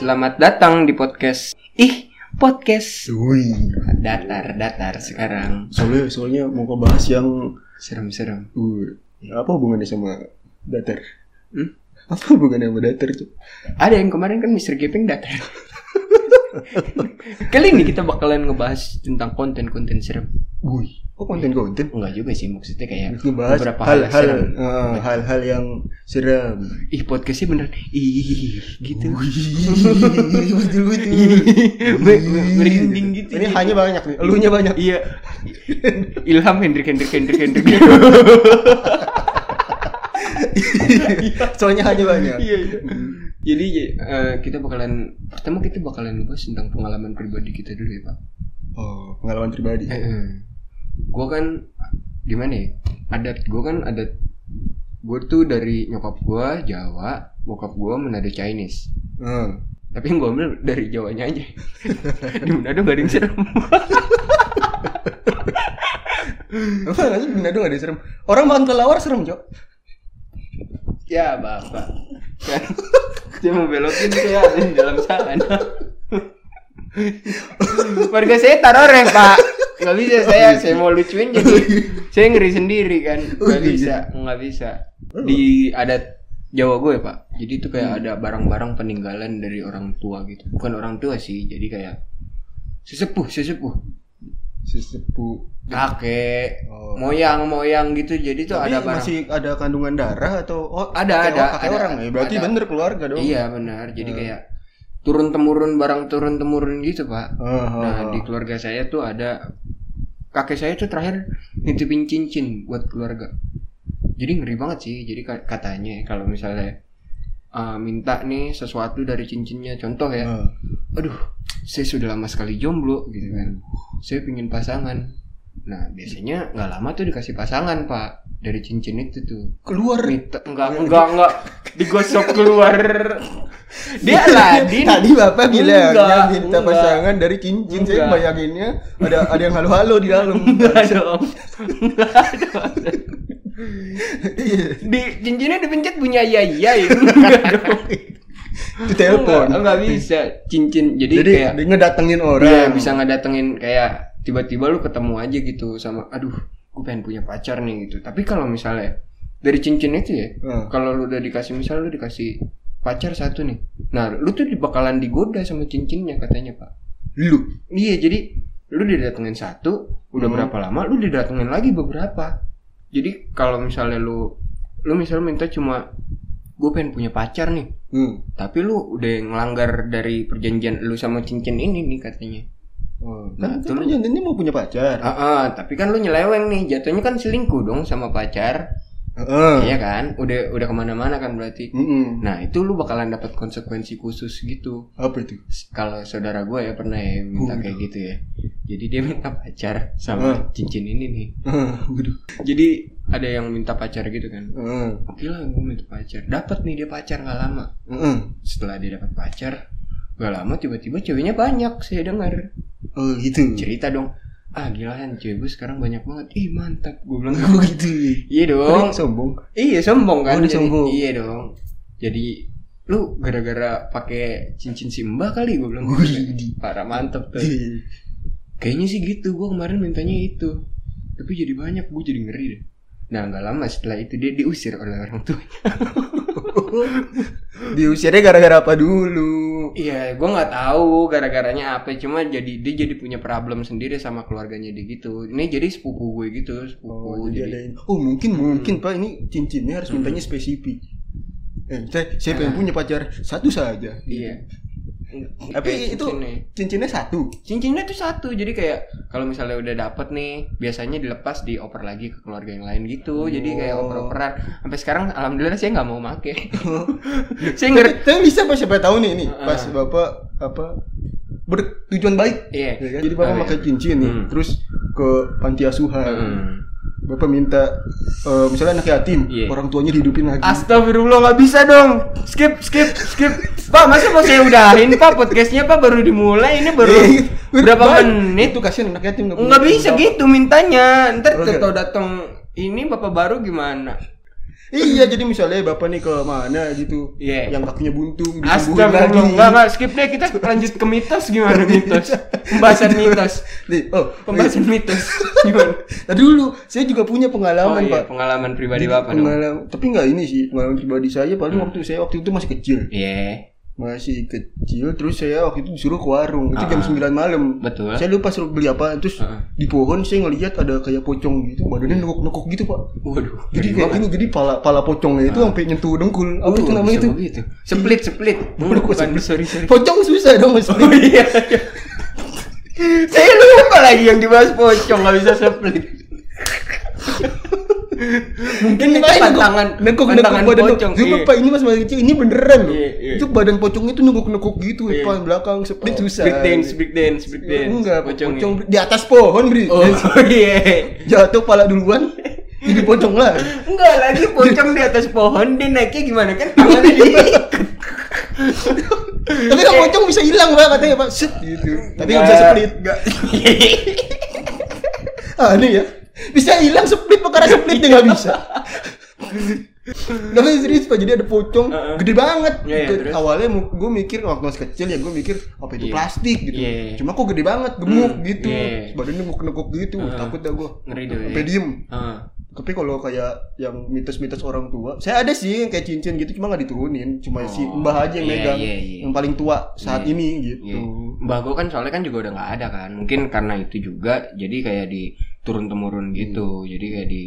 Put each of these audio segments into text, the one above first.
Selamat datang di podcast. Ih, podcast. Wih. Datar, datar sekarang. Soalnya soalnya mau bahas yang Serem-serem. uh, apa hubungannya sama datar? Hmm? Apa hubungannya sama datar tuh? Ada yang kemarin kan Mr. Gepeng datar. Kali ini kita bakalan ngebahas tentang konten-konten serem. Wih. Oh konten-konten? Enggak juga sih maksudnya kayak Ngebahas beberapa hal hal-hal serem. eh, hal-hal yang seram. Ih, podcastnya bener. Ih, gitu. betul betul. Merinding gitu. Ini hanya banyak nih, elunya banyak. Iya. Ilham Hendrik Hendrik Hendrik Hendrik. Soalnya hanya banyak. Iya, iya. Jadi eh, kita bakalan pertama kita bakalan bahas tentang pengalaman pribadi kita dulu ya, Pak. Oh, pengalaman pribadi. Eh, gue kan gimana ya? Adat gue kan adat gue tuh dari nyokap gue Jawa, bokap gue Manado Chinese. Hmm. Tapi yang gue ambil dari Jawanya aja. Di Manado gak ada yang serem. Apa nggak sih Manado nggak ada serem? Orang makan kelawar serem, Cok. ya bapak. Kan saya mau belokin saya ada di dalam sana. Warga saya taruh pak. Nggak bisa saya saya mau lucuin jadi saya ngeri sendiri kan. Nggak bisa nggak bisa. Di adat Jawa gue pak. Jadi itu kayak ada barang-barang peninggalan dari orang tua gitu. Bukan orang tua sih. Jadi kayak sesepuh sesepuh Sesepuh. kakek Oh. moyang moyang gitu. Jadi tuh Tapi ada barang. masih ada kandungan darah atau oh Ada, kakek- ada, oh, kakek ada. orang ya berarti Ada. bener keluarga dong Iya benar. Jadi kayak turun temurun barang turun temurun gitu pak. Ah, Nah ah, di keluarga saya tuh ada kakek saya tuh terakhir nitipin cincin buat keluarga. Jadi ngeri banget sih. Jadi ka- katanya kalau misalnya uh, minta nih sesuatu dari cincinnya, contoh ya, ah. aduh saya sudah lama sekali jomblo gitu kan. Saya pingin pasangan. Nah biasanya nggak lama tuh dikasih pasangan pak dari cincin itu tuh. keluar Minta, enggak enggak enggak digosok keluar. Dia Aladin. tadi bapak bilang Enggak, yang minta enggak. pasangan dari cincin saya Enggak. bayanginnya ada ada yang halo-halo di dalam Enggak dong. Enggak dong. Iya. Di cincinnya dipencet bunyi iya iya itu. Enggak dong. Itu telepon Enggak, enggak bisa cincin. Jadi, jadi kayak dia ngedatengin Iya, orang bisa ngedatengin kayak tiba-tiba lu ketemu aja gitu sama aduh, gue pengen punya pacar nih gitu. Tapi kalau misalnya dari cincin itu ya, Ah. kalau lu udah dikasih misal lu dikasih pacar satu nih. Nah, lu tuh bakalan digoda sama cincinnya katanya, Pak. lu Iya, jadi lu didatengin satu, udah Hmm. berapa lama lu didatengin lagi beberapa. Jadi kalau misalnya lu lu misalnya minta cuma gue pengen punya pacar nih, hmm. tapi lu udah ngelanggar dari perjanjian lu sama cincin ini nih katanya. oh. Nah, kan kan ini mau punya pacar Ah, ah, tapi kan lu nyeleweng nih, jatuhnya kan selingkuh dong sama pacar, Heeh. iya kan? Udah udah ke mana-mana kan berarti. Mm-mm. Nah itu lu bakalan dapat konsekuensi khusus gitu. apa itu Kalau saudara gue ya pernah ya minta Waduh. kayak gitu ya. Jadi dia minta pacar sama cincin ini nih. Waduh Jadi ada yang minta pacar gitu kan. Oke lah gue minta pacar. Dapat nih dia pacar nggak lama. Mm-mm. Setelah dia dapat pacar, nggak lama tiba-tiba ceweknya banyak. Saya dengar oh gitu cerita dong. Ah gila kan cewek gue sekarang banyak banget. Ih mantap. Gue bilang oh gitu Iya Kok dong. sombong Iya sombong kan. Oh, Jadi- sombong. Iya dong. Jadi lu gara-gara pakai cincin si mbak kali gue bilang Wih. parah mantep tuh Iya. kayaknya sih gitu gue kemarin mintanya itu tapi jadi banyak gue jadi ngeri deh nah nggak lama setelah itu dia diusir oleh orang tua. Diusirnya gara-gara apa dulu? Iya gue nggak tahu gara-garanya apa cuma jadi dia jadi punya problem sendiri sama keluarganya dia gitu. Ini jadi sepupu gue gitu sepupu Oh, jadi jadi ada yang- oh mungkin mungkin pak ini cincinnya harus mintanya spesifik. Eh, saya, saya pengen punya pacar? Satu saja. iya Tapi Kayak itu cincinnya. cincinnya satu. cincinnya tuh satu jadi kayak kalau misalnya udah dapet nih biasanya dilepas dioper lagi ke keluarga yang lain gitu jadi kayak Oh. oper-operan sampai sekarang alhamdulillah saya nggak mau make saya Tapi, ngerti tapi bisa pak siapa tahu nih nih Heeh. pas bapak apa bertujuan baik. iya ya kan? Jadi bapak Oh, pakai iya. cincin nih, Hmm. terus ke panti asuhan. Hmm. Bapak minta eh, misalnya anak yatim, Iya. orang tuanya dihidupin lagi. Astagfirullah nggak bisa dong. Skip, skip, skip. Pak, masa mau saya udahin Pak podcastnya Pak baru dimulai ini baru Eh, berapa baik. menit? Itu kasihan anak yatim Nggak bisa gitu mintanya. Ntar kalau datang ini bapak baru gimana? Iya, jadi misalnya bapak nih ke mana gitu, Iya. yang kakinya buntung, Astagfirullah, enggak enggak skip deh kita lanjut ke mitos gimana mitos? Pembahasan mitos. Nih, oh, Pembahasan mitos gimana? Tadi dulu, saya juga punya Oh pengalaman iya, pak. pengalaman pribadi Bapak dong. Pengalaman, tapi nggak ini sih, pengalaman pribadi saya paling waktu saya waktu itu masih kecil, Iya, masih kecil. Terus saya waktu itu disuruh ke warung, itu jam Ah. 9 malam. betul. Saya lupa suruh beli apa, terus Ah. di pohon saya ngelihat ada kayak pocong gitu, badannya nekuk-nekuk gitu pak. Waduh. Jadi kayak gini, jadi pala pala pocongnya itu sampai nyentuh dengkul. Apa itu Uh, namanya itu? begitu. Split, split. Waduh, kok split? sorry, sorry. Pocong susah dong mas. Oh iya. Saya lupa lagi yang dibahas pocong nggak bisa split. Mungkin itu pantangan nekuk nekuk badan pocong. Iya. pak ini mas masih kecil ini beneran loh. Iya, iya. Itu badan pocongnya itu nekuk nekuk gitu, Iya. depan belakang split susah. Break dance, break dance, break dance. Enggak, pocong. pocong di atas pohon bri. Oh iya. Jatuh pala duluan, jadi pocong lah. Enggak lagi pocong di atas pohon dia naiknya gimana kan? Tangannya. Tapi kan pocong bisa hilang pak katanya pak, gitu. Tapi nggak bisa split. Enggak. Ah ini ya, bisa hilang split perkara splitnya nggak bisa. Tapi serius pak, jadi ada pocong Heeh. gede banget. Iya, Gede- terus? Awalnya gue mikir waktu masih kecil ya gue mikir apa itu Iya. plastik gitu. Iya. Cuma kok gede banget, gemuk Hmm, gitu. iya. Badannya nekuk-nekuk gitu, Heeh. takut dah gue. Ngeri Sampai iya. diem. Tapi kalau kayak yang mitos-mitos orang tua, saya ada sih yang kayak cincin gitu, cuma nggak diturunin, cuma si Oh, mbah aja yang iya, megang, iya, iya. yang paling tua saat Iya, ini gitu. Iya. Mbah gue kan soalnya kan juga udah nggak ada kan. Mungkin karena itu juga jadi kayak di turun temurun gitu. Jadi kayak di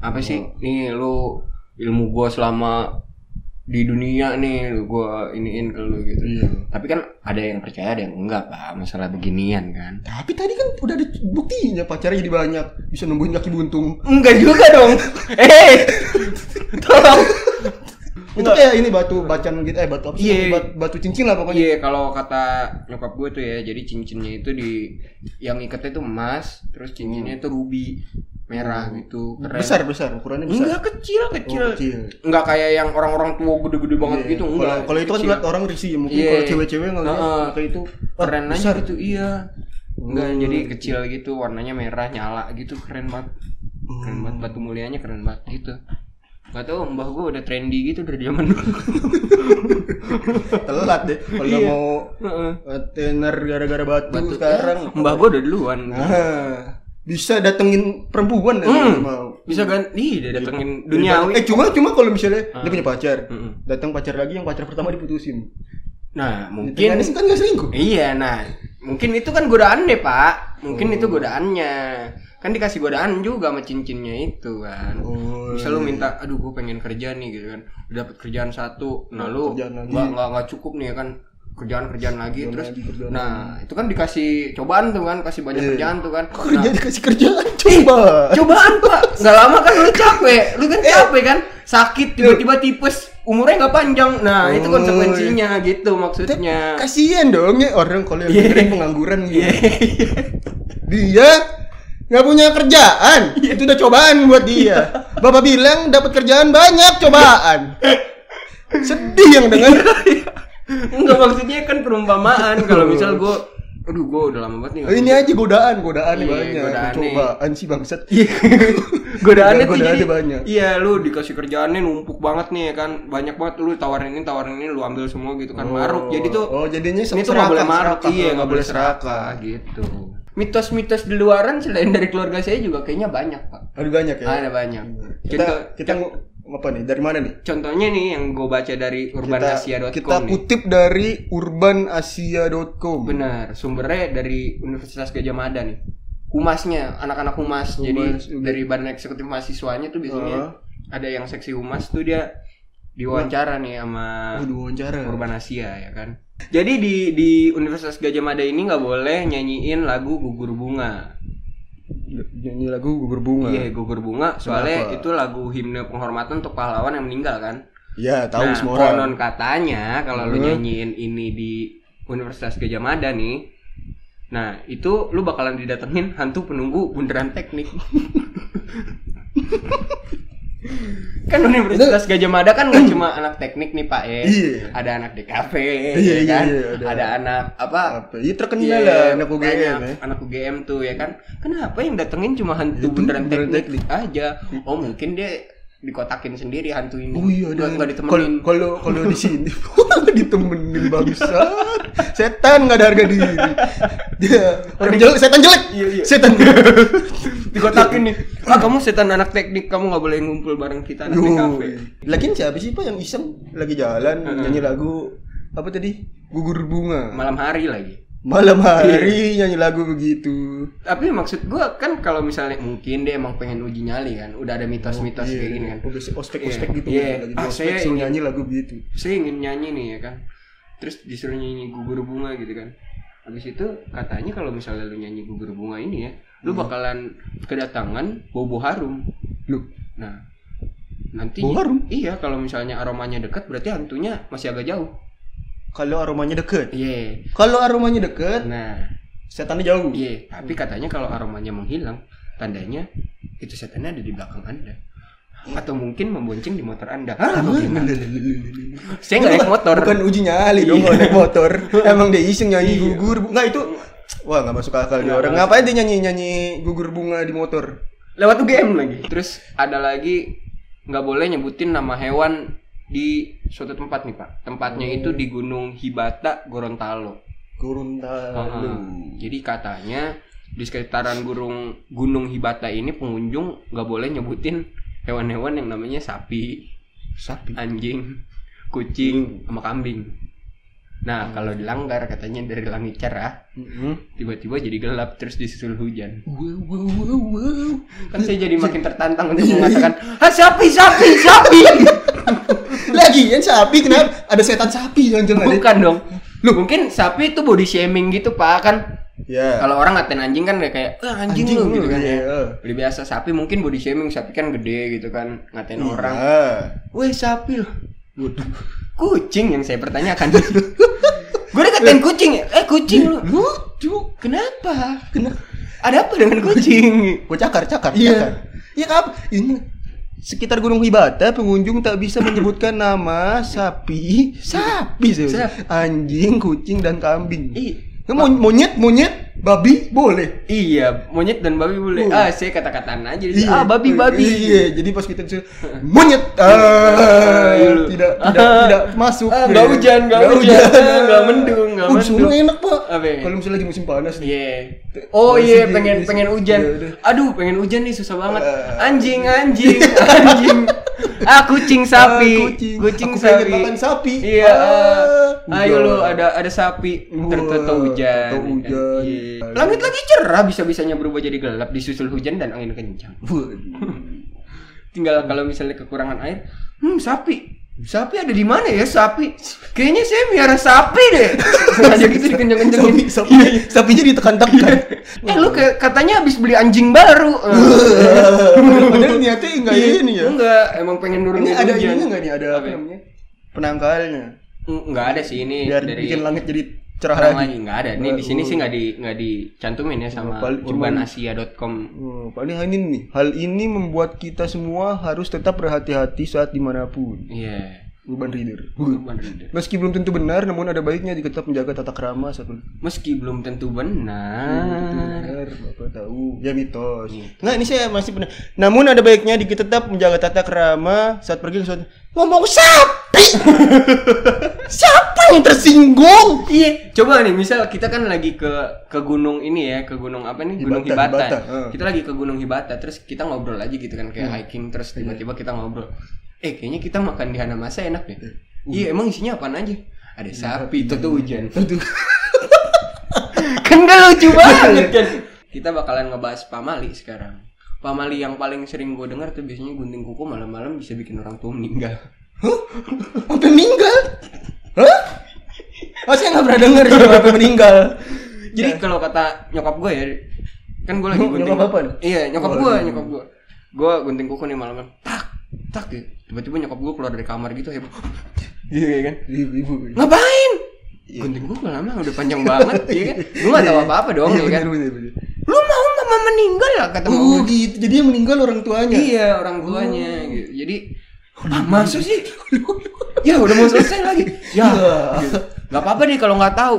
apa sih? Nih lu ilmu gua selama di dunia nih lu gua iniin ke lu gitu. Iya. Tapi kan ada yang percaya ada yang enggak pak masalah beginian kan. Tapi tadi kan udah ada buktinya pacarnya jadi banyak, bisa nembuhin kaki buntung. Enggak juga dong. Eh, tolong. Itu kayak ini batu bacan gitu, eh batu apa sih? Iya. Bat- Batu cincin lah pokoknya. Iya kalau kata nyokap gue tuh ya, jadi cincinnya itu di yang ikatnya itu emas, terus cincinnya itu ruby merah gitu, keren. Besar besar, ukurannya besar. Enggak kecil kecil. Oh, kecil. Enggak kayak yang orang-orang tua gede-gede banget Iya. gitu, enggak. kalau itu kan ngeliat orang risih, mungkin Iya. kalau cewek-cewek ngeliat Heeh. kayak itu keren aja besar. gitu, iya. Enggak, Hmm. jadi kecil gitu, warnanya merah nyala gitu, keren banget. Keren banget batu mulianya keren banget gitu. Gak tau mbah gue udah trendy gitu dari zaman dulu. Telat deh kalau Iya. mau eh, tenar gara-gara batu, Batu sekarang. Mbah gue udah duluan. Nah, bisa datengin perempuan dan Hmm. mau. Bisa kan? Dia datengin duniawi. Eh cuma cuma kalau misalnya dia punya pacar, Mm-mm. datang pacar lagi yang pacar pertama diputusin. Nah, Mungkin kan nggak selingkuh. Iya, nah, mungkin itu kan godaan deh, Pak. Mungkin itu godaannya. Kan dikasih godaan juga sama cincinnya itu kan. Oh, Misal lu minta, aduh gue pengen kerja nih gitu kan. Udah dapet kerjaan satu, nah lu Kerjaan lagi. nggak nggak cukup nih ya kan kerjaan kerjaan lagi Kerjaan terus lagi, kerjaan nah itu kan dikasih cobaan tuh kan kasih banyak Iya. kerjaan tuh kan Kok kerja Nah, dikasih kerjaan coba. cobaan pak nggak lama kan lu capek lu kan capek kan sakit tiba-tiba tipes umurnya nggak panjang nah itu Oh, konsekuensinya gitu maksudnya Kasian dong ya orang kalau yang Iya. dengerin pengangguran gitu. Iya. Dia nggak punya kerjaan. Iya. Itu udah cobaan buat dia. Bapak bilang dapat kerjaan banyak cobaan. Sedih yang dengar. Enggak maksudnya kan perumpamaan kalau misal gue aduh gue udah lama banget nih Oh, ini aja godaan, godaan Iya, banyak. godaan. Cobaan sih bangsat. Iya. Godaannya tuh jadi banyak. Iya, lu dikasih kerjaannya numpuk banget nih ya kan. Banyak banget lu tawarin ini, tawarin ini, lu ambil semua gitu kan. Maruk. Jadi tuh Oh, jadinya ini tuh nggak boleh maruk. Iya, Oh, nggak boleh serakah gitu. Mitos-mitos di luaran selain dari keluarga saya juga kayaknya banyak, Pak. Ada banyak ya. Ada banyak. Kita Contoh, kita apa nih? Dari mana nih? contohnya nih yang gue baca dari urbanasia.com kita nih. kutip dari urbanasia.com. Benar, sumbernya dari Universitas Gajah Mada nih. Humasnya, anak-anak humas. Jadi Humas, udah. dari badan eksekutif mahasiswanya tuh biasanya Ah. ada yang seksi humas tuh dia diwawancara nih sama Udah wawancara. Urban Asia ya kan. Jadi di di Universitas Gajah Mada ini nggak boleh nyanyiin lagu Gugur Bunga. Nyanyi lagu gugur bunga. Iya, Gugur Bunga soalnya Kenapa? itu lagu himne penghormatan untuk pahlawan yang meninggal kan. Ya, tahu nah, semua orang. konon katanya kalau lu nyanyiin ini di Universitas Gajah Mada nih, nah itu lu bakalan didatengin hantu penunggu bundaran teknik. kan Universitas Gajah Mada kan nggak cuma anak teknik nih Pak ya, Iya. ada anak DKV, Iya, ya iya, kan, iya, ada. ada. anak apa? Iya terkenal Iya, lah anak UGM banyak ya. anak UGM tuh ya kan. Kenapa yang datengin cuma hantu Itu bundaran bundaran teknik, aja? Oh mungkin dia dikotakin sendiri hantu ini. Oh iya ada. nggak ditemenin. Kalau kalau di sini ditemenin bangsa. Setan nggak ada harga diri. Dia orang jelek, setan jelek. Iya, iya. Setan jelek. dikotakin nih. Ah kamu setan anak teknik, kamu nggak boleh ngumpul bareng kita anak kafe. Lagian siapa sih Pak yang iseng lagi jalan nyanyi lagu apa tadi? Gugur bunga. Malam hari lagi. Malam hari nyanyi lagu begitu. Tapi maksud gua kan kalau misalnya mungkin dia emang pengen uji nyali kan, udah ada mitos-mitos kayak gini kan. Oh, ospek-ospek Iya. gitu. Iya. Lagi di Ah, ospek saya ingin- nyanyi lagu begitu. Saya ingin nyanyi nih ya kan. Terus disuruh nyanyi gugur bunga gitu kan. Habis itu katanya kalau misalnya lu nyanyi gugur bunga ini ya, lu Hmm. bakalan kedatangan bobo harum. Lu Nah, nanti Bau harum? Iya, kalau misalnya aromanya dekat berarti hantunya masih agak jauh. kalau aromanya deket. Iya. Kalau aromanya deket, Nah, setannya jauh. iya, tapi katanya kalau aromanya menghilang, tandanya itu setannya ada di belakang Anda. Atau mungkin membonceng di motor Anda. Ah? Saya nggak naik motor. Bukan uji nyali dong kalau naik motor. Emang dia iseng nyanyi gugur bunga itu. Wah nggak masuk akal dia orang. Ngapain dia nyanyi nyanyi gugur bunga di motor? Lewat UGM lagi. Terus ada lagi nggak boleh nyebutin nama hewan di suatu tempat nih pak. Tempatnya itu di Gunung Hibata, Gorontalo. Gorontalo. Heeh. Jadi katanya di sekitaran gunung Gunung Hibata ini pengunjung nggak boleh nyebutin hewan-hewan yang namanya sapi, Sapi. anjing, kucing, sama kambing. Nah kalau dilanggar katanya dari langit cerah Mm-hmm. tiba-tiba jadi gelap terus disusul hujan. Wow wow wow wow. Kan saya jadi makin tertantang untuk mengatakan, ah sapi, sapi, sapi. Lagi kan sapi kenapa? Ada setan sapi jangan-jangan. Bukan dong. Lu mungkin sapi itu body shaming gitu pak kan? Ya. Kalau orang ngatain anjing kan kayak kayak ah, anjing, Anjing lu lu, gitu kan iya. ya. Udah biasa sapi mungkin body shaming sapi kan gede gitu kan ngatain orang. Ah. Weh sapi loh. Waduh. Kucing yang saya pertanyakan. Gue udah katain kucing ya. Eh kucing lu. Lucu. Kenapa? Kenapa? Ada apa dengan kucing? Gue cakar, cakar, Iya. Iya kap. Ini sekitar Gunung Hibata pengunjung tak bisa menyebutkan nama sapi, sapi, Sap. anjing, kucing dan kambing. Ih, mon- monyet, monyet, babi boleh. Iya, monyet dan babi boleh. Boleh. Ah, saya kata-kataan aja. Ah, babi babi. Iya, jadi pas kita disuruh monyet, ah, Iya, tidak, Ah. tidak, tidak masuk. Ah, nggak hujan, nggak hujan. Ah, nggak mendung, nggak Oh, sana mendung. enak pak. Kalau misalnya lagi musim panas nih. Iya. Oh iya, pengen pengen hujan. iya. Aduh, pengen hujan nih susah banget. Eh. Anjing, anjing, anjing. Ah, kucing sapi. Ah, kucing. Kucing Aku sapi. makan sapi. Iya. Ah, Ayo udah. lu ada ada sapi. Tertutup hujan. hujan. Iya. Langit lagi cerah, bisa-bisanya berubah jadi gelap disusul hujan dan angin kencang. Tinggal kalau misalnya kekurangan air, hmm sapi. Sapi ada di mana ya sapi? Kayaknya saya miara sapi deh. Aja gitu dikenceng-kencengin. sapi, sapi, sapinya ditekan-tekan. Eh lu kayak katanya habis beli anjing baru. Padahal niatnya enggak ini ya. Enggak, emang pengen Ini nurunin ada hujan. ininya enggak nih? Ada apa ya? namanya? Penangkalnya. Enggak ada sih ini Biar dari bikin langit jadi cerah orang lagi. Enggak ada. Nih di sini sih enggak di enggak dicantumin ya sama cuman- urbanasia.com. Oh, paling ini nih, hal ini membuat kita semua harus tetap berhati-hati saat di mana pun. Iya. Urban Reader. Urban Reader. Meski belum tentu benar, namun ada baiknya tetap menjaga tata krama satu. Meski belum tentu benar. Benar, bapak tahu. Ya mitos. Nggak, ini saya masih pernah. Namun ada baiknya kita tetap menjaga tata krama saat pergi ke suatu. Ngomong sapi. Siapa yang tersinggung? Iya, coba nih misal kita kan lagi ke ke gunung ini ya, ke gunung apa nih? Gunung Hibata, Hibata. Hibata, eh. Kita lagi ke Gunung Hibata, terus kita ngobrol aja gitu kan kayak hiking terus tiba-tiba kita ngobrol. Eh, kayaknya kita makan di Hanamasa enak deh. Iya, emang isinya apaan aja? Ada sapi, itu tuh hujan. Aduh. kan gak lucu banget kan. Kita bakalan ngebahas pamali sekarang. Pamali yang paling sering gue dengar tuh biasanya gunting kuku malam-malam bisa bikin orang tua meninggal. Hah? Sampai meninggal? Hah? Oh, saya nggak pernah dengar sih sampai meninggal. Jadi kalau kata nyokap gue ya, kan gue lagi Nyokap gunting. apaan? Iya, nyokap Oh, gue, iya. nyokap gue. Gue gunting kuku nih malam-malam. Tak, tak gitu. Tiba-tiba nyokap gue keluar dari kamar gitu heboh. Iya kan? Ibu-ibu. Ngapain? Gunting kuku lama udah panjang banget, iya kan? Gue gak tahu apa-apa dong, Iya, ya kan? bener, bener, bener. Lu mau mama meninggal ya kata mama Oh gue. gitu, jadi yang meninggal orang tuanya. Iya, orang tuanya gitu. Jadi ah, masuk sih. ya udah mau selesai lagi. Ya. gitu. Gak apa-apa deh kalau nggak tahu.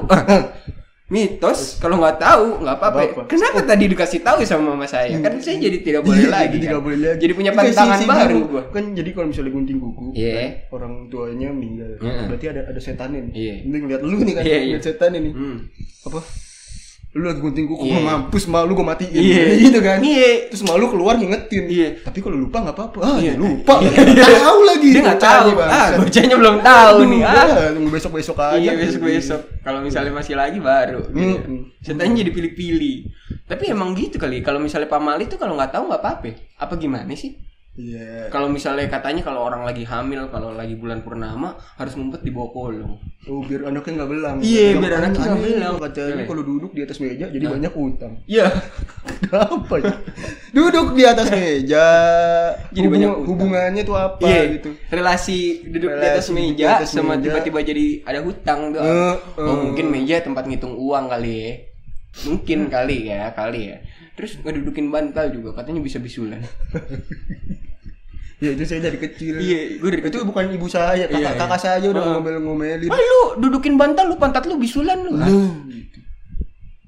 Mitos kalau nggak tahu nggak apa-apa. Apa. Kenapa tadi dikasih tahu sama mama saya? Kan saya jadi tidak boleh Iya, lagi. jadi kan? boleh lagi. Jadi punya pantangan baru gua. Kan jadi kalau misalnya gunting kuku, Iya. kan orang tuanya meninggal. Heeh. Berarti ada ada setannya nih. Iya. Ini ngeliat lu nih kan, Iya, iya. ngeliat setannya nih. Hmm. Apa? Lu lagi gunting kuku, Iya. gua mampus malu gua matiin. Iya. gitu kan. Iya. Terus malu keluar ngingetin. Iya. Tapi kalau lupa nggak apa-apa. Ah, Iya. ya lupa. Iya. Nggak tahu lagi. Dia nggak tahu. Ah, bocahnya belum tahu nih. Ah. tunggu besok-besok aja. Iya besok besok. Kalau misalnya masih lagi baru. Gitu. Mm-mm. Setannya jadi pilih-pilih. Tapi emang gitu kali. Kalau misalnya pamali tuh kalau nggak tahu nggak apa-apa. Apa gimana sih? Iya. Kalau misalnya katanya kalau orang lagi hamil, kalau lagi bulan purnama harus ngumpet di bawah kolong. Oh, biar anaknya nggak belang. Iya, Yang biar anaknya nggak belang. Katanya Iya. kalau duduk di atas meja jadi banyak utang. Iya. Kenapa ya? Duduk di atas meja. Jadi Hubung- banyak utang. hubungannya tuh apa Iya gitu. Relasi duduk di atas Relasi meja di atas sama tiba-tiba jadi ada hutang tuh. Eh, oh, eh. mungkin meja tempat ngitung uang kali ya. Mungkin kali ya, kali ya. Terus ngedudukin bantal juga katanya bisa bisulan. Ya itu saya dari kecil. Iya, gue dari Itu kecil. bukan ibu saya, kakak, Iya, iya. kakak saya udah ngomel-ngomelin. Ah, lu dudukin bantal lu pantat lu bisulan lu. Lu, gitu.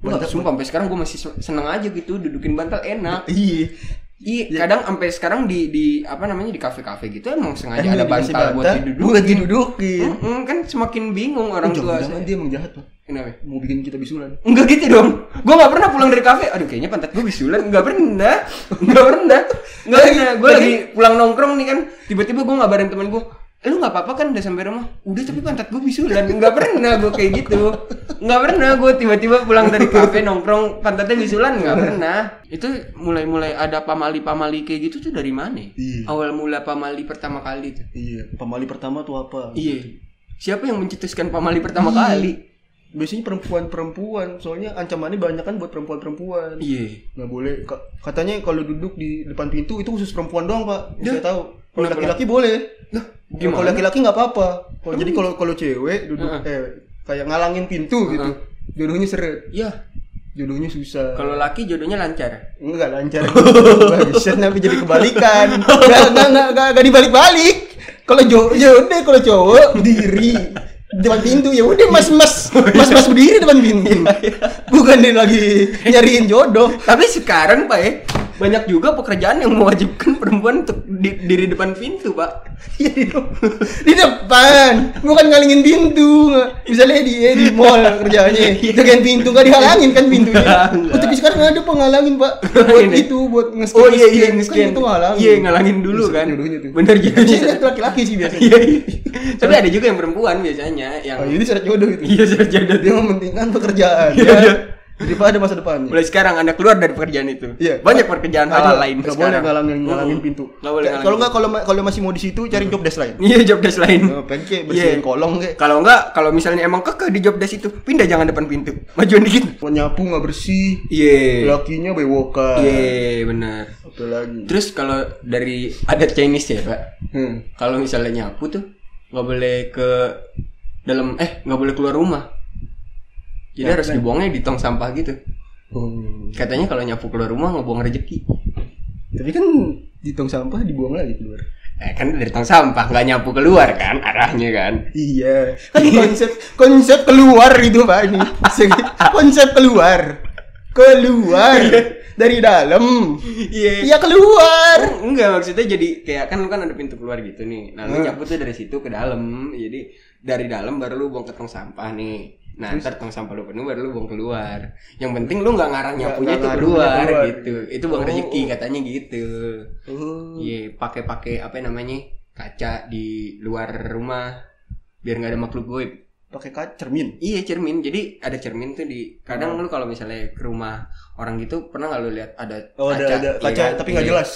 Enggak, sumpah sampai sekarang gue masih seneng aja gitu dudukin bantal enak. Iya. Iya, kadang sampai sekarang di di apa namanya di kafe-kafe gitu emang sengaja ada bantal buat didudukin. Buat didudukin. Mm-mm, kan semakin bingung orang Oh, tua. saya. dia emang jahat, Pak. Kenapa? Mau bikin kita bisulan. Enggak gitu dong. Gue nggak pernah pulang dari kafe. Aduh kayaknya pantat gue bisulan. Enggak pernah. Enggak pernah. Enggak pernah. Gue lagi pulang nongkrong nih kan. Tiba-tiba gue ngabarin temen Lu nggak apa-apa kan udah sampai rumah? Udah tapi pantat gue bisulan. Enggak pernah gue kayak gitu. Enggak pernah gue tiba-tiba pulang dari kafe nongkrong pantatnya bisulan. Enggak pernah. Itu mulai-mulai ada pamali-pamali kayak gitu tuh dari mana? Iya. Awal mula pamali pertama kali tuh. Iya, pamali pertama tuh apa? Iya. Siapa yang mencetuskan pamali pertama kali? Biasanya perempuan-perempuan, soalnya ancamannya banyak kan buat perempuan-perempuan. Iya. Nggak boleh. Ka- Katanya kalau duduk di depan pintu itu khusus perempuan doang, Pak. Saya tahu. Kalau laki-laki boleh. Lah, Kalau laki-laki nggak apa-apa. Kalau jadi kalau kalau cewek duduk Heeh. eh kayak ngalangin pintu gitu. Jodohnya seret. Ya, Jodohnya susah. kalau laki jodohnya lancar. Enggak lancar. Bisa tapi jadi kebalikan. Enggak enggak enggak enggak, dibalik-balik. Kalau jo ya udah kalau cowok diri depan pintu ya udah mas mas mas mas berdiri depan pintu bukan dia lagi nyariin jodoh Tapi sekarang Pak ya, banyak juga pekerjaan yang mewajibkan perempuan untuk di, diri depan pintu Pak. Ya, di, di depan bukan ngalingin pintu misalnya di eh, di mall kerjanya jagain pintu nggak dihalangin kan pintunya oh, tapi sekarang ada penghalangin pak buat ya? itu buat nge-scan Oh iya iya nge-scan. kan itu ngalangin Iya ngalangin dulu kan. Bener jodohnya. lihat laki-laki sih biasanya Iya. iya. Tapi ada juga yang perempuan biasanya yang oh ini syarat jodoh itu iya sudah jodoh. dia mementingkan pekerjaan Iya, daripada masa depannya Mulai sekarang Anda keluar dari pekerjaan itu. Iya. Banyak pekerjaan Nggak boleh- lain nggak boleh ngalangin ngalangin Mm. pintu Nggak boleh ngalangin kalau nggak kalau kalau masih mau di situ cari job desk lain Iya job desk lain. Oh, pengen bersihin Iya. kolong kayak Kalau enggak, kalau misalnya emang kekeh di job desk itu, pindah jangan depan pintu. Majuan dikit. mau nyapu nggak bersih Iya. lakinya bewokan Iya, benar. apa lagi Terus kalau dari adat Chinese ya, Pak. hmm. Kalau misalnya nyapu tuh nggak boleh ke dalam eh nggak boleh keluar rumah. Jadi Ya, harus kan. dibuangnya di tong sampah gitu. Hmm. Katanya kalau nyapu keluar rumah ngebuang rezeki. tapi kan di tong sampah dibuang lagi keluar Eh kan dari tong sampah nggak nyapu keluar kan arahnya kan. iya kan konsep konsep keluar itu pak ini konsep keluar keluar dari dalam Iya. iya keluar Oh, enggak maksudnya jadi kayak kan lu kan ada pintu keluar gitu nih. Nah, lu nyapu tuh dari situ ke dalam. Jadi dari dalam baru lu buang ke tong sampah nih. Nah, ntar tong sampah lu penuh baru lu buang keluar. Yang penting lu nggak ngarah nyapunya itu keluar, keluar. gitu. Itu buang Oh. rezeki katanya gitu. oh. Iya, pakai-pakai apa namanya? kaca di luar rumah biar nggak ada makhluk goib. pakai kaca cermin Iya cermin, jadi ada cermin tuh di kadang lu kalau misalnya ke rumah orang gitu pernah nggak lu lihat ada oh kaca, ada ada iya kaca kan? tapi nggak Iya. jelas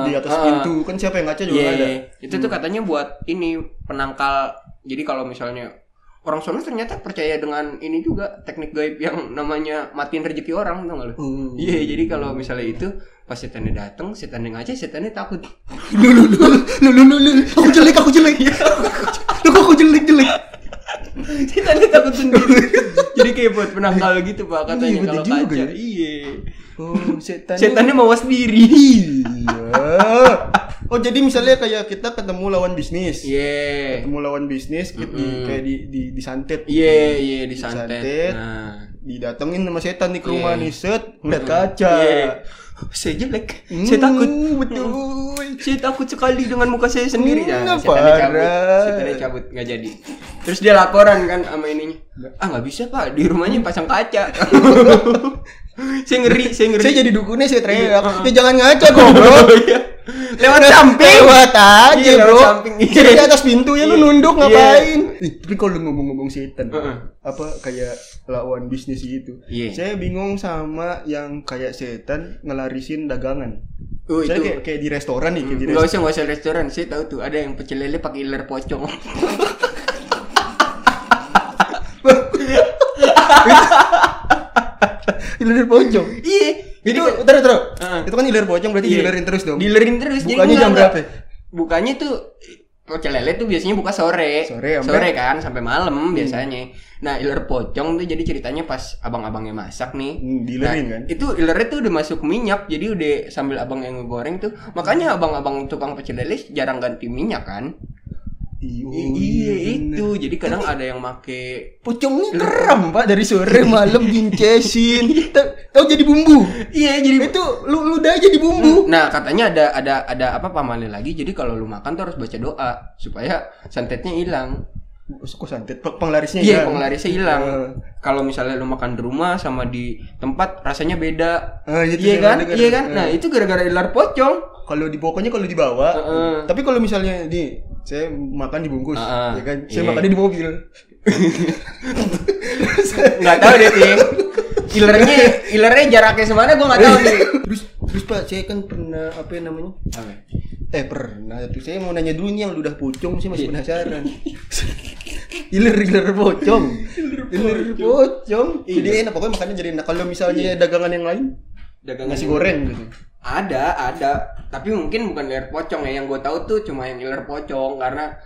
di atas pintu kan siapa yang ngaca juga Iya, ada itu tuh katanya buat ini penangkal. Jadi kalau misalnya orang sono ternyata percaya dengan ini juga teknik gaib yang namanya matiin rezeki orang tuh nggak lu? Hmm. Iya, jadi kalau misalnya itu pas setannya datang, setannya ngaca, setannya takut. lu lu lu lu lu lu lu aku jelek aku jelek lu kok aku jelek jelek setannya takut sendiri. jadi kayak buat penangkal gitu pak katanya Iya, kalau kaca. ya. Iya. Oh, setan. Setannya mawas diri. Iya. Oh, jadi misalnya kayak kita ketemu lawan bisnis. Iya. Ketemu lawan bisnis gitu, di- kayak di di disantet. Iya, iya disantet. Disantet. Nah. Didatengin sama setan nih ke rumah Iya. nih, set, ngeliat kaca. Iya. Saya jelek. Hmm, Saya takut. betul. Saya takut sekali dengan muka saya sendiri. Hmm, Nah, setannya cabut. Setannya cabut nggak jadi. Terus dia laporan kan sama ininya. Ah nggak bisa pak, di rumahnya pasang kaca. saya ngeri, saya ngeri. Saya jadi dukunnya saya teriak. Iya. Ya jangan ngaca goblok. Iya. Lewat samping. Lewat aja, Iya, lewat bro. samping. Jadi di atas pintu ya lu Iya. nunduk Iya. ngapain? Ih, tapi kalau lu ngomong-ngomong setan, Heeh. apa kayak lawan bisnis gitu. Iya. Saya bingung sama yang kayak setan ngelarisin dagangan. Oh, Saya itu. kayak, kayak di restoran nih, kayak di Enggak restoran. usah, enggak usah restoran. Saya tahu tuh ada yang pecel lele pakai iler pocong. Ilir pocong. Iya. Jadi Itu, kan- terus terus. Heeh. Itu kan ilir pocong berarti Iya. dilerin terus dong. Dilerin terus. enggak, jam berapa? Bukanya tuh pecel lele tuh biasanya buka sore. Sore, sampai- kan sampai malam biasanya. Nah, iler pocong tuh jadi ceritanya pas abang-abangnya masak nih. Hmm, dilerin Nah, kan? Itu ilernya tuh udah masuk minyak, jadi udah sambil abang yang ngegoreng tuh. Makanya abang-abang tukang pecel lele jarang ganti minyak kan. Iya, I- iya itu. Jadi kadang ada yang make Pocongnya kram pak dari sore malam gincesin. Ta- Tahu jadi bumbu. Iya, jadi Itu lu ludah jadi bumbu. Nah, katanya ada ada ada apa pamali lagi. Jadi kalau lu makan tuh harus baca doa supaya santetnya hilang. Kok santet Pe- penglarisnya Iya, penglarisnya hilang. Eh. Kalau misalnya lu makan di rumah sama di tempat rasanya beda. Itu iya kan? Iya kan? Eh. Nah, itu gara-gara ilar pocong. Kalau di pokoknya kalau dibawa. Heeh. Tapi kalau misalnya di saya makan dibungkus, Heeh. ya kan? Saya Iya. makannya di mobil. Nggak tahu deh, Ting. Ilernya ilernya jaraknya semana gua nggak tahu nih. terus terus Pak, saya kan pernah apa yang namanya? Eh pernah tuh saya mau nanya dulu nih yang ludah pocong Iya. masih penasaran. iler iler pocong. Iler pocong. Jadi enak pokoknya makannya jadi enak. Kalau misalnya dagangan yang lain Dagangan nasi goreng gitu. Ada, ada. Tapi mungkin bukan iler pocong ya. Yang gue tahu tuh cuma yang iler pocong karena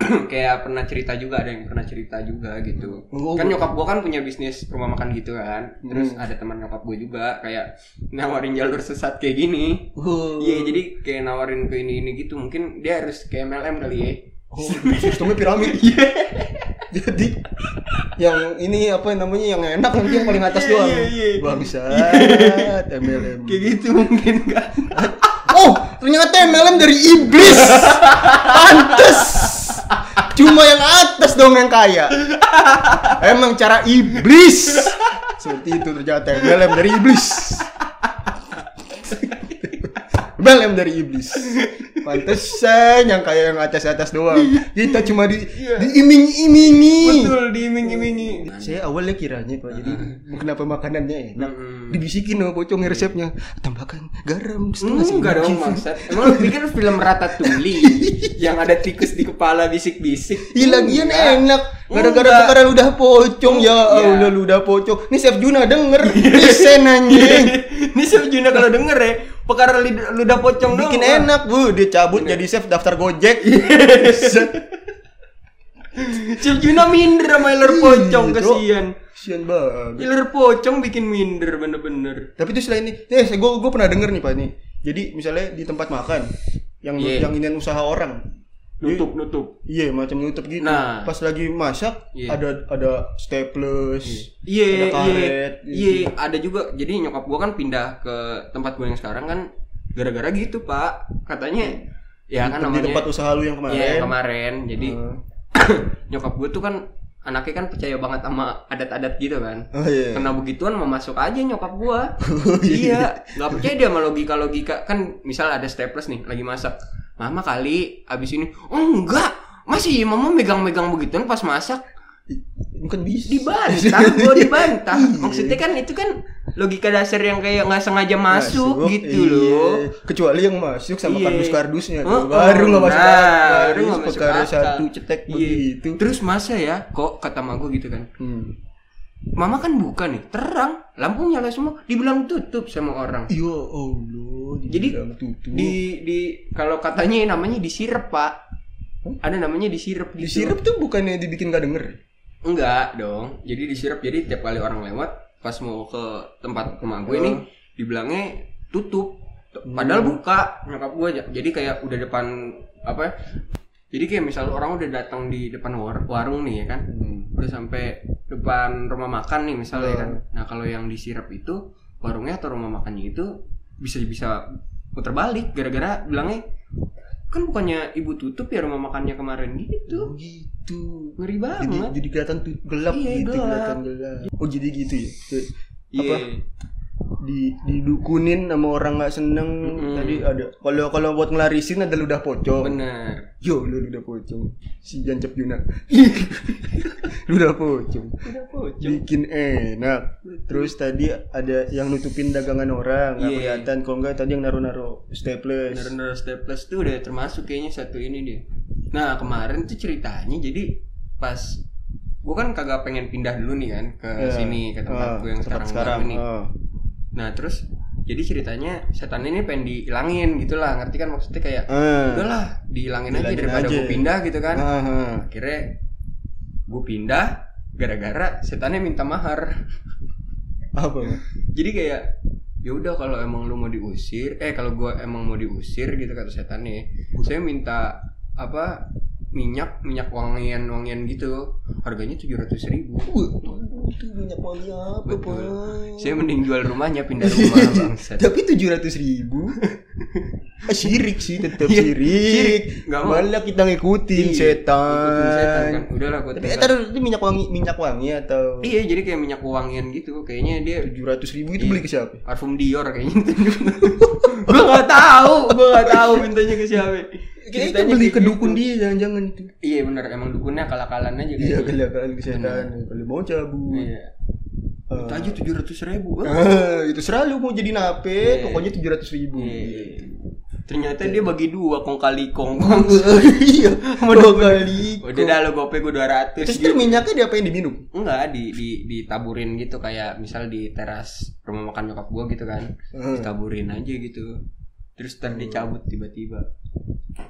kayak pernah cerita juga ada yang pernah cerita juga gitu Oh, kan nyokap gua kan punya bisnis rumah makan gitu kan terus ada teman nyokap gue juga kayak nawarin jalur sesat kayak gini Oh. iya jadi kayak nawarin ke ini ini gitu mungkin dia harus ke MLM kali ya Oh, sistemnya piramid. Iya. Jadi yang ini apa namanya yang enak nanti yang paling atas doang. Iya, iya. Bangsat MLM. kayak gitu mungkin kan Oh, ternyata MLM dari iblis. Pantes. Cuma yang atas dong yang kaya. Emang cara iblis. Seperti itu ternyata MLM dari iblis. MLM dari iblis. Pantesan yang kaya yang atas-atas doang. Kita cuma di diiming-imingi. betul diiming-imingi Saya awalnya kiranya Pak, jadi kenapa makanannya enak? Mm-mm. Dibisikin sama pocong resepnya, tambahkan garam setengah Enggak sendok. dong maksud Emang lu pikir film Ratatouille Yang ada tikus di kepala bisik-bisik Ih lagian Enggak. enak Gara-gara Enggak. perkara ludah pocong Ya Iya. Allah ludah pocong Nih Chef Juna denger Isen anjing Ini Chef Juna kalau denger ya Perkara lid- ludah pocong Bikin enak bu. Dia cabut jadi chef daftar gojek. Chef Juna minder sama iler pocong Iya, Cok. Kesian Kasian banget. Iler pocong bikin minder bener-bener. Tapi itu selain ini Eh saya gue gue pernah denger nih Pak nih Jadi misalnya di tempat makan Yang Iya. yang inian usaha orang Nutup nutup Iya macam nutup gitu. Nah. Pas lagi masak Iya. ada ada staples, Iya, ada iya, karet. gitu. iya, ada juga. Jadi nyokap gua kan pindah ke tempat gua yang sekarang kan gara-gara gitu, Pak. Katanya ya kan di namanya tempat usaha lu yang kemarin. Iya, yang kemarin. Jadi Hmm. nyokap gue tuh kan anaknya kan percaya banget sama adat-adat gitu kan. Oh iya. Kena begituan mau masuk aja nyokap gua. iya, nggak percaya dia sama logika-logika. Kan misal ada staples nih lagi masak. Mama kali abis ini, oh enggak, masih mama megang-megang begituan pas masak. Bukan bisa. Dibantah, gua dibantah. Iya. Maksudnya kan itu kan logika dasar yang kayak nggak sengaja masuk, gitu iya. loh. Kecuali yang masuk sama Iya. kardus-kardusnya Oh, baru nggak masuk nah, baru nggak masuk akal. satu cetek Iya. begitu. Terus masa ya, kok kata mak gue gitu kan. Hmm. Mama kan buka nih, terang, lampu nyala semua, dibilang tutup sama orang. Ya Allah, Jadi tutup. di di kalau katanya namanya disirep pak, ada namanya disirep gitu. Disirup tuh bukannya dibikin gak denger. Enggak dong, jadi disirep jadi tiap kali orang lewat pas mau ke tempat rumah gue nih dibilangnya tutup padahal buka nyokap gue jadi kayak udah depan apa ya, jadi kayak misal orang udah datang di depan war- warung nih ya kan Hmm. udah sampai depan rumah makan nih misalnya Hmm. kan nah kalau yang disirap itu warungnya atau rumah makannya itu bisa bisa putar balik gara-gara bilangnya kan bukannya ibu tutup ya rumah makannya kemarin gitu Oh gitu. ngeri Jadi banget jadi kelihatan tuh gelap Iya, gitu, gelap. kelihatan gelap. Oh jadi gitu ya. Iya. Di didukunin sama orang nggak seneng. Mm-mm. tadi ada kalau kalau buat ngelarisin ada ludah pocong. Bener. Yo lu ludah pocong. Si jancep Yuna. Ludah pocong. Udah pocong. Bikin enak. Terus tadi ada yang nutupin dagangan orang nggak Iya. kelihatan. Kalau nggak tadi yang naruh-naruh staples. Bener-bener staples tuh udah termasuk kayaknya satu ini deh nah kemarin tuh ceritanya jadi pas gue kan kagak pengen pindah dulu nih kan ke Iya. sini ke tempat Ah, gue yang tempat sekarang, baru nih. Ah. Nah terus jadi ceritanya setan ini pengen dihilangin gitu lah ngerti kan maksudnya kayak Ah. udahlah dihilangin aja daripada gue pindah gitu kan. Ah, ah. akhirnya gue pindah gara-gara setannya minta mahar. Apa jadi kayak ya udah kalau emang lu mau diusir eh kalau gua emang mau diusir gitu kata setannya saya minta apa minyak minyak wangian wangian gitu. Harganya tujuh ratus ribu itu minyak wangi apa Betul. Saya mending jual rumahnya pindah rumah bangsat Tapi tujuh ratus ribu? Ah, Sirik sih tetap Iya, sirik, sirik. Nggak mau. Malah kita ngikutin Iya, setan. ikutin setan kan. Udahlah gua Tapi eh, taruh, itu minyak wangi minyak wangi atau? Iya jadi kayak minyak wangian gitu. Kayaknya dia tujuh ratus ribu itu Iya. beli ke siapa? parfum Dior kayaknya. Gua nggak tahu gua nggak tahu mintanya ke siapa Kayaknya itu Ceritanya beli ke gitu. dukun dia jangan-jangan itu iya bener emang dukunnya akal-akalan aja Iya kayaknya. kalian ke setan Kalau mau cabut iya Ah. itu aja tujuh ratus ribu Ah, Itu selalu mau jadi nape Iya. Pokoknya tujuh ratus ribu Iya. Ternyata dia bagi dua kong kali kong. Iya Dua kali Udah dah lo gope gue 200 Terus gitu. itu minyaknya diapain diminum? Enggak di, di ditaburin gitu kayak misal di teras rumah makan nyokap gua gitu kan. Hmm. Ditaburin aja gitu. Terus ntar dicabut tiba-tiba.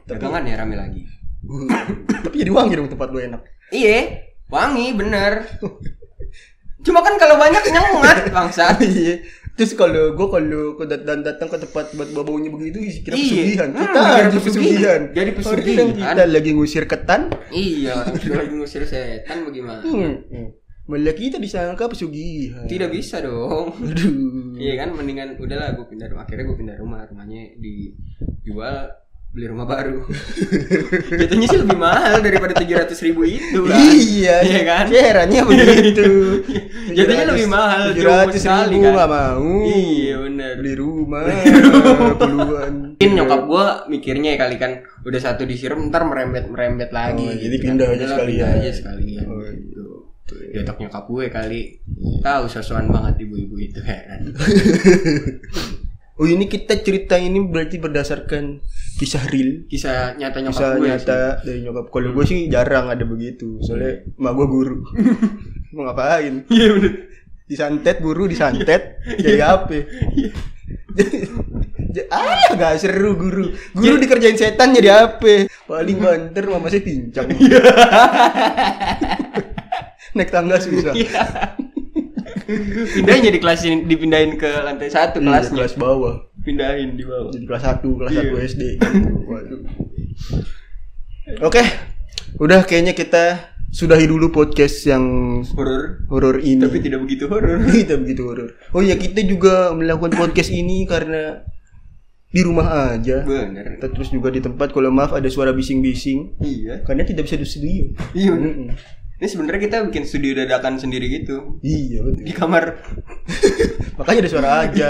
Dagangan ya rame lagi. Tapi jadi wangi dong tempat lu enak Iya, wangi bener. Cuma kan kalau banyak nyengat bangsa. Iya. Terus kalau gue kalau ke dat- dan datang ke tempat buat bau-baunya begitu kira Iya. pesugihan. Hmm, Kita kira jadi pesugihan. Jadi pesugihan. kita lagi ngusir ketan. iya, lagi ngusir setan bagaimana? Hmm. Malah kita disangka pesugihan. Tidak bisa dong. Aduh. Iya kan mendingan udahlah gue pindah rumah akhirnya gue pindah rumah rumahnya dijual beli rumah baru jatuhnya sih lebih mahal daripada tujuh ratus ribu itu kan Iya, Iya kan? Herannya begitu. Jatuhnya lebih mahal, Tujuh ratus ribu kan? nggak mau. iya bener Beli rumah puluhan. mungkin nyokap gue mikirnya ya kali kan udah satu disiram ntar merembet merembet lagi Oh, jadi gitu pindah kan. aja Udahlah, sekalian. pindah aja sekalian Oh, gitu di otak nyokap gue kali. Tahu sosokan banget ibu-ibu itu heran. Oh ini kita cerita ini berarti berdasarkan kisah real. Kisah nyata nyokap Kisah gue nyata sih. dari nyokap. Kalau gue sih jarang ada begitu. Soalnya emak gue guru. Mau ngapain? Iya bener. Disantet guru disantet. Jadi apa? J- Ah gak seru guru. Guru dikerjain setan jadi apa? Paling banter mama saya pincang Naik tangga susah Iya. pindahin jadi kelas ini dipindahin ke lantai satu Iya, kelasnya kelas bawah pindahin di bawah Jadi kelas 1, kelas Iya. 1 SD Waduh. Oke Udah kayaknya kita sudahi dulu podcast yang horor horor ini tapi tidak begitu horor kita begitu horor. Oh ya kita juga melakukan podcast ini karena di rumah aja. bener Kita terus juga di tempat kalau maaf ada suara bising-bising iya karena tidak bisa di studio. iya bener. Mm-mm. Ini sebenarnya kita bikin studio dadakan sendiri gitu Iya betul. di kamar Makanya ada suara aja.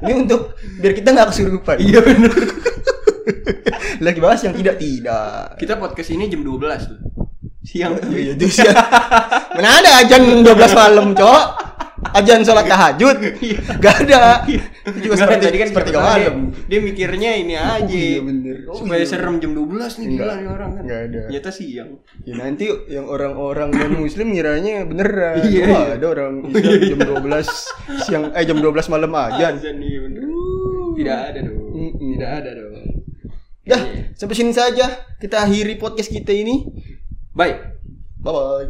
Ini untuk biar kita nggak kesurupan. iya bener Lagi bahas yang tidak tidak. kita podcast ini jam 12 loh siang Iya, itu sih. Mana ada ajan 12 malam, Cok? Ajan sholat tahajud? Gak ada. Itu juga Nggak, seperti tadi kan seperti malam. Dia, dia mikirnya ini aja. iya, bener. Oh, supaya iya. serem jam 12 nih gila nih orang kan. Nggak ada. Ternyata siang. Ya nanti yang orang-orang non muslim ngiranya beneran. Iya, Wah, iya. ada orang Islam jam 12 siang eh jam 12 malam aja. Azan nih bener. Tidak ada dong. Tidak ada dong. Dah, sampai sini saja kita akhiri podcast kita ini. Baik. Bye bye.